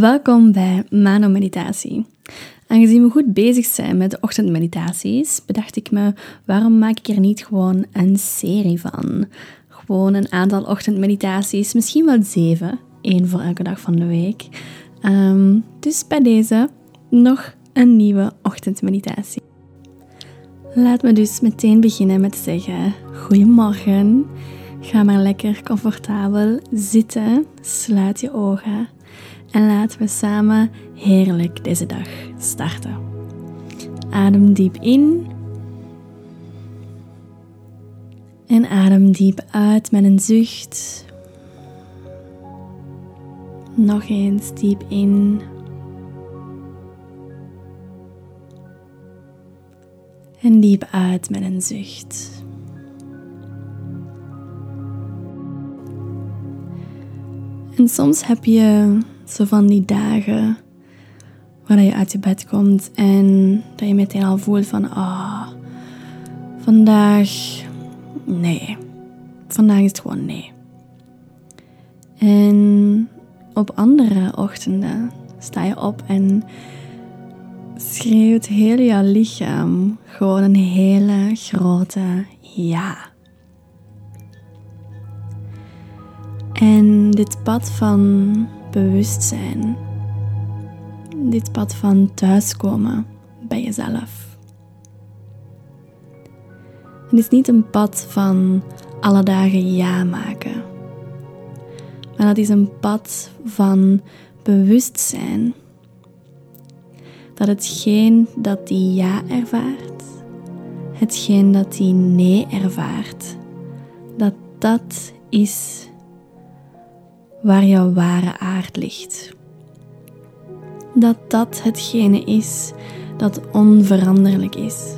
Welkom bij Mano Meditatie. Aangezien we goed bezig zijn met de ochtendmeditaties, bedacht ik me, waarom maak ik er niet gewoon een serie van? Gewoon een aantal ochtendmeditaties, misschien wel zeven, één voor elke dag van de week. Ehm, dus bij deze nog een nieuwe ochtendmeditatie. Laat me dus meteen beginnen met zeggen: Goedemorgen. Ga maar lekker comfortabel zitten, sluit je ogen en laten we samen heerlijk deze dag starten. Adem diep in. En adem diep uit met een zucht. Nog eens diep in. En diep uit met een zucht. En soms heb je zo van die dagen waar je uit je bed komt en dat je meteen al voelt van, ah, vandaag, nee. Vandaag is het gewoon nee. En op andere ochtenden sta je op en schreeuwt heel jouw lichaam gewoon een hele grote ja. En dit pad van bewustzijn. Dit pad van thuiskomen bij jezelf. Het is niet een pad van alle dagen ja maken. Maar dat is een pad van bewustzijn. Dat hetgeen dat die ja ervaart, hetgeen dat die nee ervaart, dat dat is waar jouw ware aard ligt. Dat dat hetgene is dat onveranderlijk is.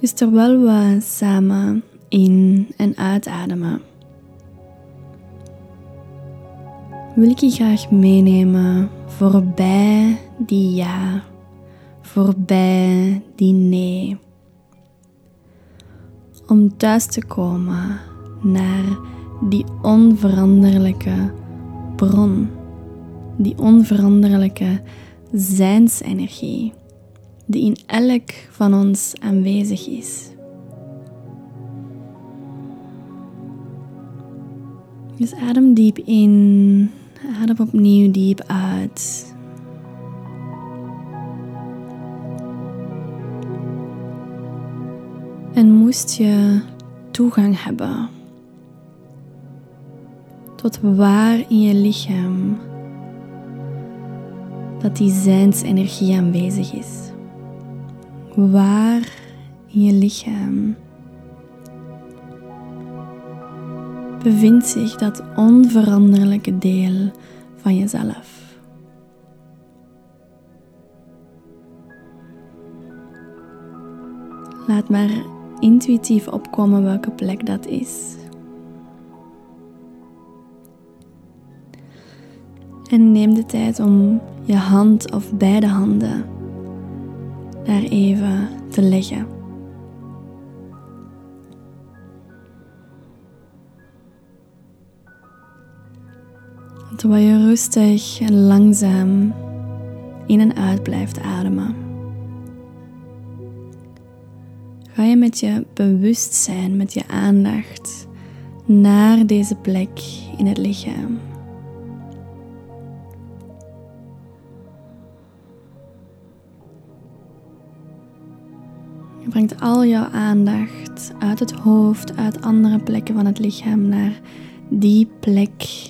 Dus terwijl we samen in- en uitademen, wil ik je graag meenemen voorbij die ja, voorbij die nee. Om thuis te komen naar die onveranderlijke bron, die onveranderlijke zijnsenergie, die in elk van ons aanwezig is. Dus adem diep in, adem opnieuw diep uit. En moest je toegang hebben tot waar in je lichaam dat die zijnsenergie aanwezig is. Waar in je lichaam bevindt zich dat onveranderlijke deel van jezelf. Laat maar intuïtief opkomen welke plek dat is. En neem de tijd om je hand of beide handen daar even te leggen. Terwijl je rustig en langzaam in en uit blijft ademen. Ga je met je bewustzijn, met je aandacht naar deze plek in het lichaam. Je brengt al jouw aandacht uit het hoofd, uit andere plekken van het lichaam naar die plek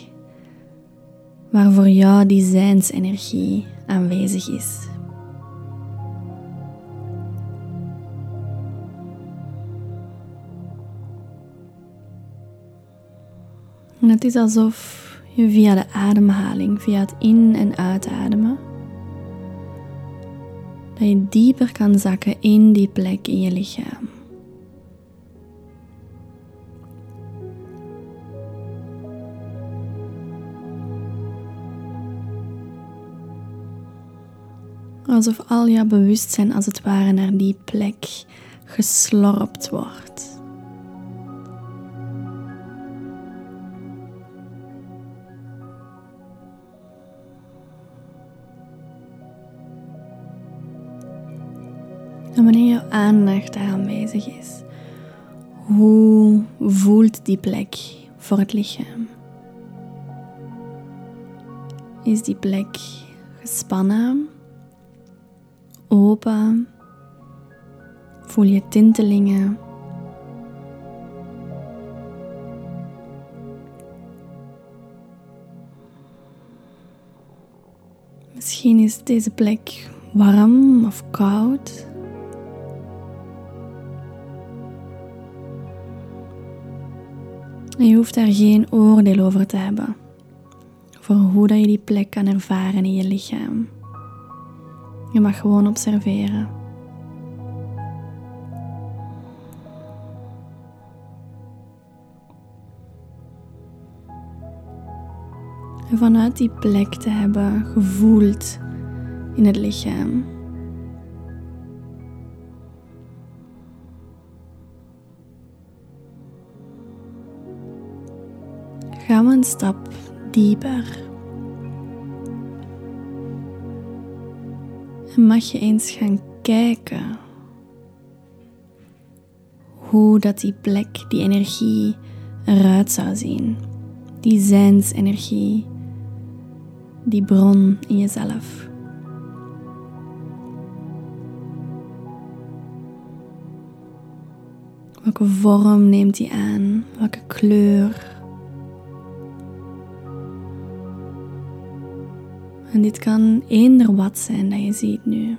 waar voor jou die zijnsenergie aanwezig is. En het is alsof je via de ademhaling, via het in- en uitademen, dat je dieper kan zakken in die plek in je lichaam. Alsof al jouw bewustzijn als het ware naar die plek geslorpt wordt. En wanneer je aandacht daar aanwezig is, hoe voelt die plek voor het lichaam? Is die plek gespannen, open? Voel je tintelingen? Misschien is deze plek warm of koud. En je hoeft daar geen oordeel over te hebben. Voor hoe dat je die plek kan ervaren in je lichaam. Je mag gewoon observeren. En vanuit die plek te hebben gevoeld in het lichaam. Gaan we een stap dieper. En mag je eens gaan kijken hoe dat die plek, die energie eruit zou zien. Die zijnsenergie, die bron in jezelf. Welke vorm neemt die aan? Welke kleur? En dit kan eender wat zijn dat je ziet nu.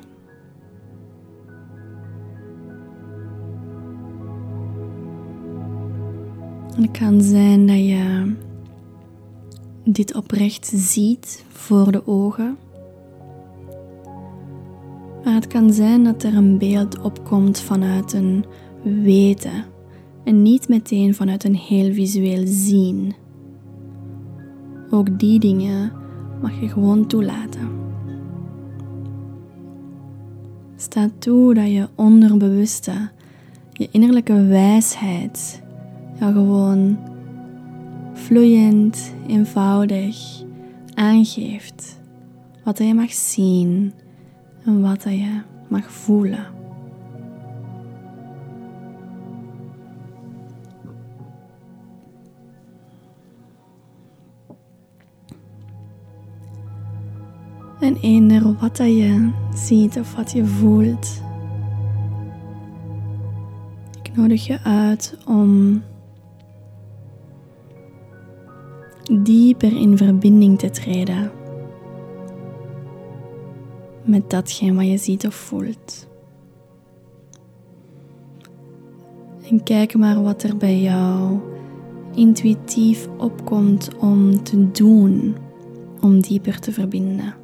Het kan zijn dat je dit oprecht ziet voor de ogen. Maar het kan zijn dat er een beeld opkomt vanuit een weten en niet meteen vanuit een heel visueel zien. Ook die dingen mag je gewoon toelaten. Sta toe dat je onderbewuste, je innerlijke wijsheid, jou gewoon vloeiend, eenvoudig aangeeft wat je mag zien en wat je mag voelen. En eender wat dat je ziet of wat je voelt. Ik nodig je uit om dieper in verbinding te treden met datgene wat je ziet of voelt. En kijk maar wat er bij jou intuïtief opkomt om te doen om dieper te verbinden.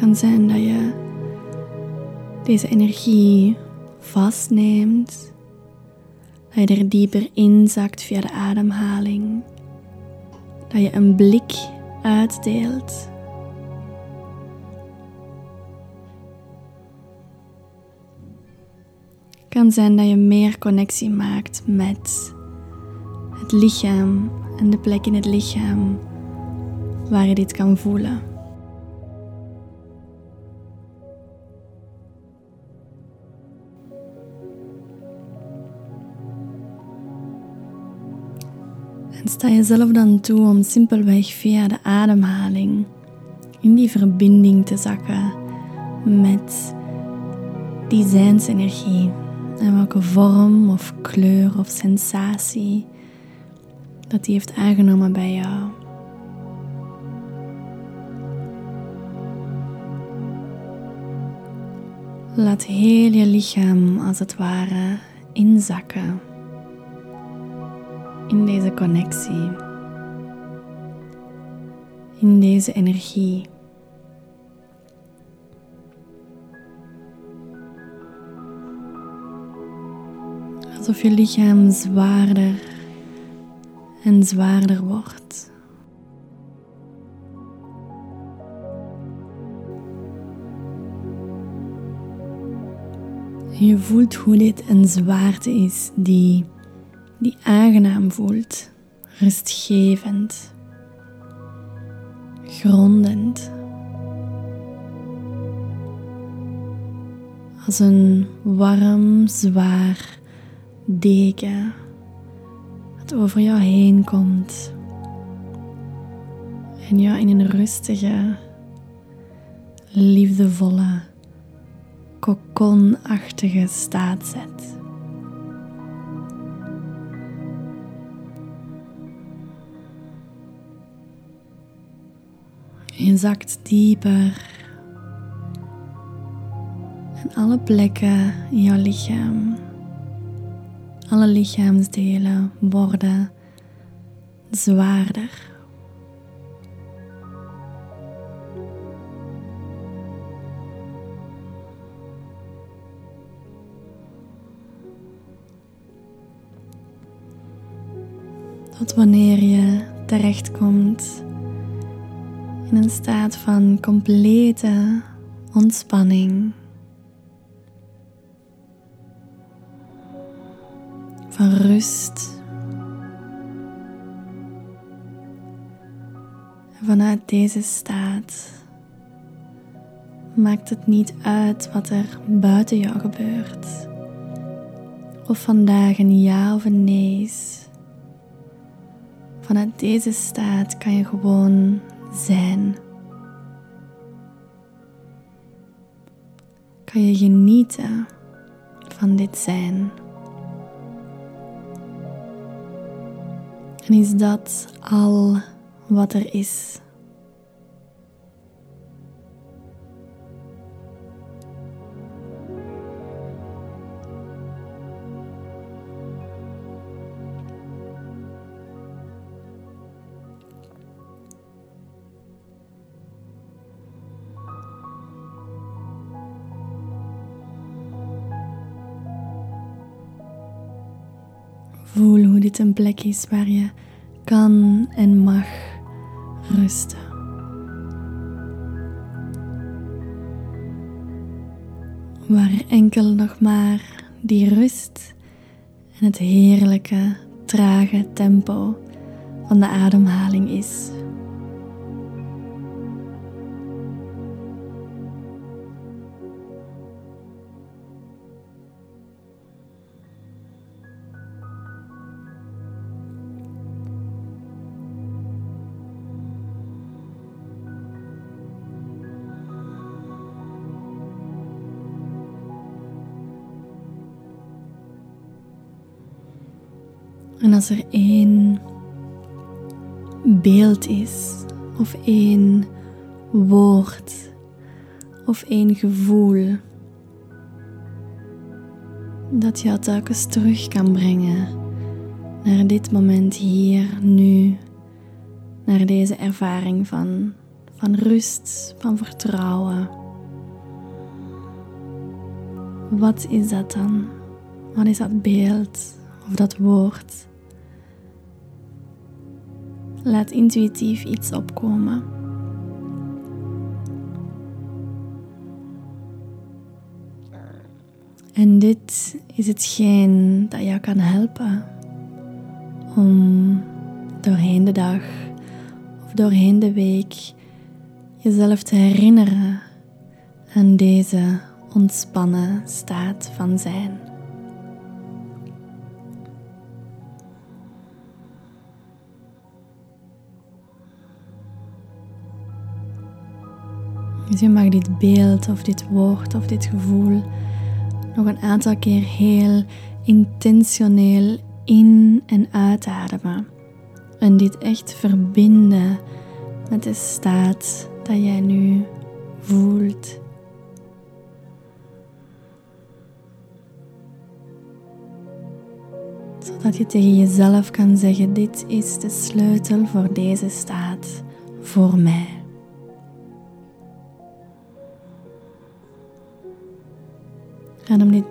Kan zijn dat je deze energie vastneemt, dat je er dieper inzakt via de ademhaling, dat je een blik uitdeelt. kan zijn dat je meer connectie maakt met het lichaam en de plek in het lichaam waar je dit kan voelen. Sta jezelf dan toe om simpelweg via de ademhaling in die verbinding te zakken met die zijnsenergie en welke vorm of kleur of sensatie dat die heeft aangenomen bij jou. Laat heel je lichaam als het ware inzakken in deze connectie, in deze energie. Alsof je lichaam zwaarder en zwaarder wordt. Je voelt hoe dit een zwaarte is die die aangenaam voelt, rustgevend. grondend. Als een warm, zwaar deken dat over jou heen komt en jou in een rustige, liefdevolle, kokonachtige staat zet. Je zakt dieper. En alle plekken in jouw lichaam, alle lichaamsdelen worden zwaarder. Tot wanneer je terechtkomt staat van complete ontspanning. Van rust. Vanuit deze staat maakt het niet uit wat er buiten jou gebeurt. Of vandaag een ja of een nee is. Vanuit deze staat kan je gewoon zijn. Kan je genieten van dit zijn? En is dat al wat er is? Een plek is waar je kan en mag rusten. Waar enkel nog maar die rust en het heerlijke, trage tempo van de ademhaling is. En als er één beeld is, of één woord, of één gevoel, dat jou telkens terug kan brengen naar dit moment hier, nu, naar deze ervaring van, van rust, van vertrouwen. Wat is dat dan? Wat is dat beeld of dat woord? Laat intuïtief iets opkomen. En dit is hetgeen dat jou kan helpen om doorheen de dag of doorheen de week jezelf te herinneren aan deze ontspannen staat van zijn. Je mag dit beeld of dit woord of dit gevoel nog een aantal keer heel intentioneel in- en uitademen. En dit echt verbinden met de staat dat jij nu voelt. Zodat je tegen jezelf kan zeggen: Dit is de sleutel voor deze staat, voor mij.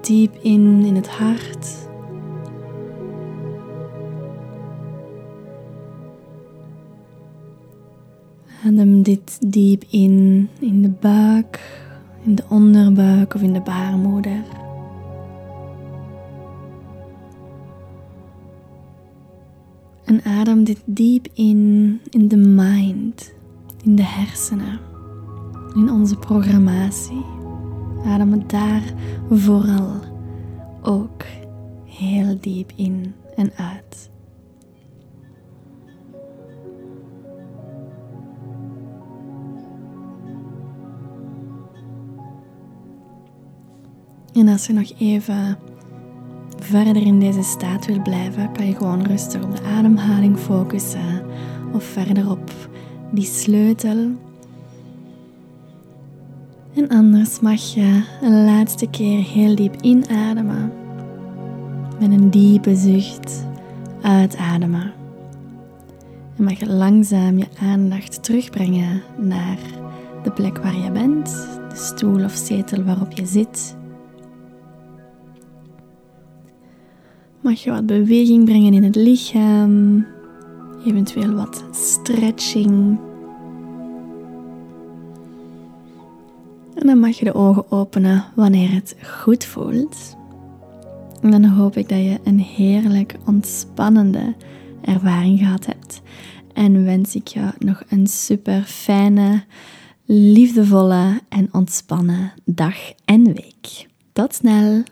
Diep in in het hart. Adem dit diep in in de buik, in de onderbuik of in de baarmoeder. En adem dit diep in in de mind, in de hersenen, in onze programmatie. Adem daar vooral ook heel diep in en uit. En als je nog even verder in deze staat wil blijven, kan je gewoon rustig op de ademhaling focussen of verder op die sleutel. En anders mag je een laatste keer heel diep inademen. Met een diepe zucht uitademen. En mag je langzaam je aandacht terugbrengen naar de plek waar je bent, de stoel of zetel waarop je zit. Mag je wat beweging brengen in het lichaam, eventueel wat stretching. En dan mag je de ogen openen wanneer het goed voelt. En dan hoop ik dat je een heerlijk ontspannende ervaring gehad hebt. En wens ik je nog een super fijne, liefdevolle en ontspannen dag en week. Tot snel!